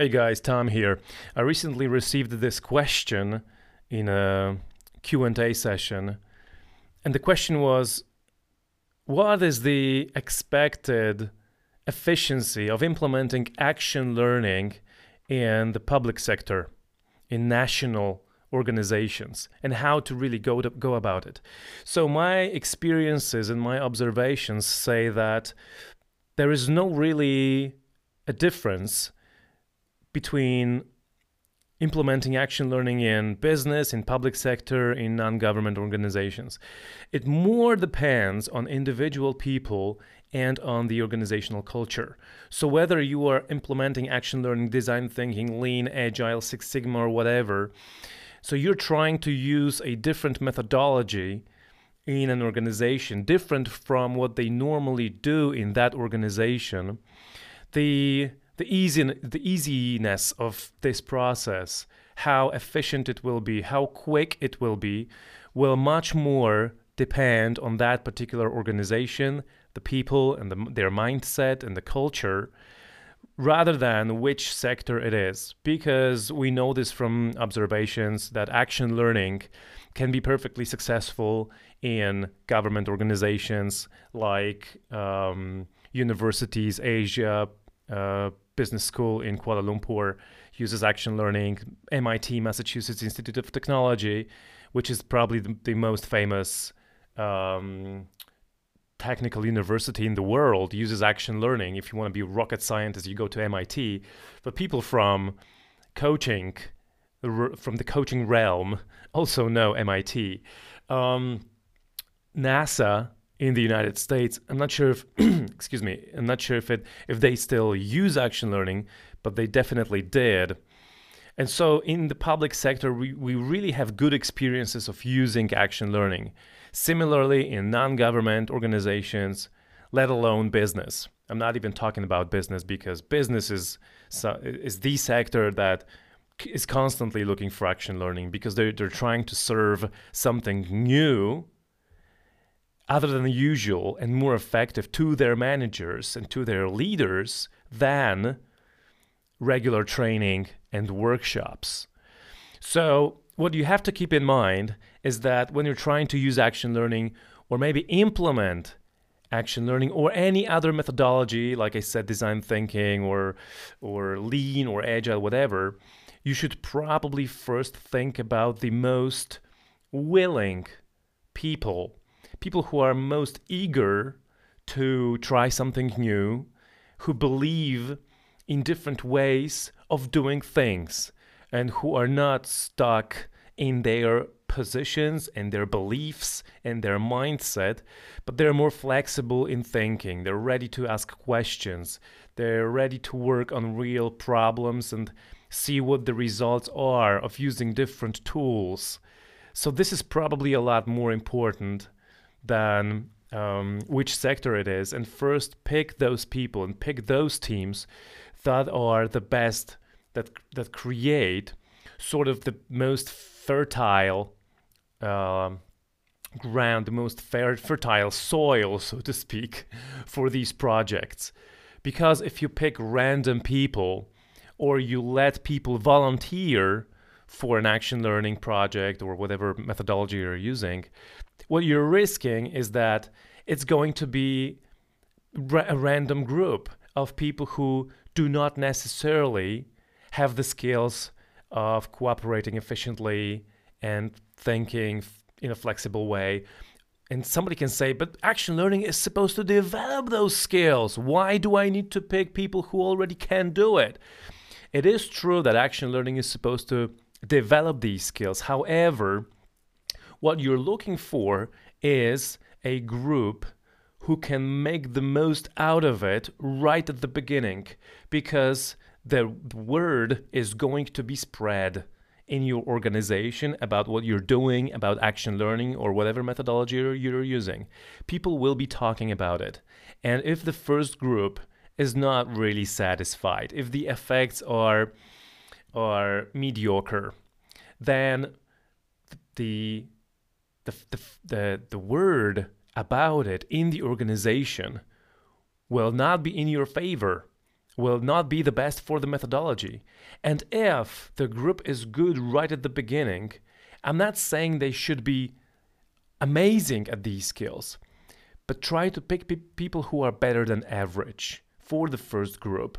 Hey guys, Tom here. I recently received this question in a Q&A session. And the question was what is the expected efficiency of implementing action learning in the public sector, in national organizations, and how to really go to, go about it. So my experiences and my observations say that there is no really a difference between implementing action learning in business, in public sector, in non-government organizations. It more depends on individual people and on the organizational culture. So whether you are implementing action learning, design thinking, lean, agile, six sigma or whatever, so you're trying to use a different methodology in an organization, different from what they normally do in that organization. The the easy the easiness of this process, how efficient it will be, how quick it will be, will much more depend on that particular organization, the people and the, their mindset and the culture rather than which sector it is. Because we know this from observations that action learning can be perfectly successful in government organizations like um, universities asia uh, business school in Kuala Lumpur uses action learning. MIT, Massachusetts Institute of Technology, which is probably the, the most famous um, technical university in the world, uses action learning. If you want to be a rocket scientist, you go to MIT. But people from coaching, from the coaching realm, also know MIT. Um, NASA in the United States. I'm not sure if, excuse me, I'm not sure if it if they still use action learning, but they definitely did. And so in the public sector, we, we really have good experiences of using action learning. Similarly, in non-government organizations, let alone business. I'm not even talking about business because business is, is the sector that is constantly looking for action learning because they're, they're trying to serve something new other than usual and more effective to their managers and to their leaders than regular training and workshops. So, what you have to keep in mind is that when you're trying to use action learning or maybe implement action learning or any other methodology like I said design thinking or or lean or agile whatever, you should probably first think about the most willing people people who are most eager to try something new, who believe in different ways of doing things, and who are not stuck in their positions and their beliefs and their mindset, but they're more flexible in thinking. They're ready to ask questions. They're ready to work on real problems and see what the results are of using different tools. So, this is probably a lot more important than um, which sector it is, and first pick those people and pick those teams that are the best that that create sort of the most fertile uh, ground, the most fertile soil, so to speak, for these projects. Because if you pick random people or you let people volunteer for an action learning project or whatever methodology you're using, what you're risking is that it's going to be ra- a random group of people who do not necessarily have the skills of cooperating efficiently and thinking in a flexible way. And somebody can say, but action learning is supposed to develop those skills. Why do I need to pick people who already can do it? It is true that action learning is supposed to develop these skills. However, what you're looking for is a group who can make the most out of it right at the beginning because the word is going to be spread in your organization about what you're doing, about action learning, or whatever methodology you're, using. People will be talking about it. And if the first group is not really satisfied, if the effects are, are mediocre, then the the, the, the, the word about it in the organization will not be in your favor will not be the best for the methodology. And if the group is good right at the beginning, I'm not saying they should be amazing at these skills, but try to pick pe- people who are better than average for the first group.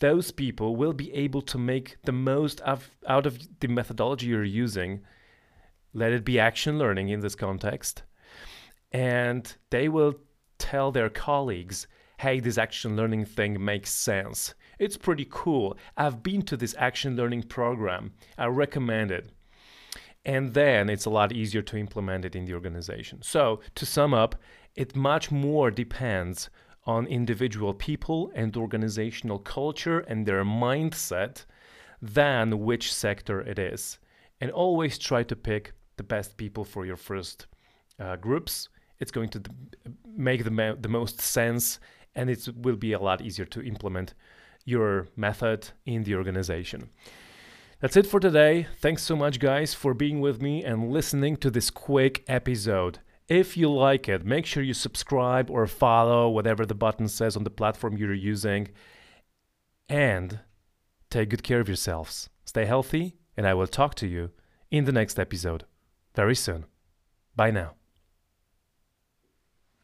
Those people will be able to make the most of, out of the methodology you're using. Let it be action learning in this context. And they will tell their colleagues hey, this action learning thing makes sense. It's pretty cool. I've been to this action learning program. I recommend it. And then it's a lot easier to implement it in the organization. So, to sum up, it much more depends on individual people and organizational culture and their mindset than which sector it is. And always try to pick the best people for your first uh, groups. It's going to make the, the most sense and it will be a lot easier to implement your method in the organization. That's it for today. Thanks so much, guys, for being with me and listening to this quick episode. If you like it, make sure you subscribe or follow whatever the button says on the platform you're using. And take good care of yourselves. Stay healthy, and I will talk to you in the next episode very soon. Bye now.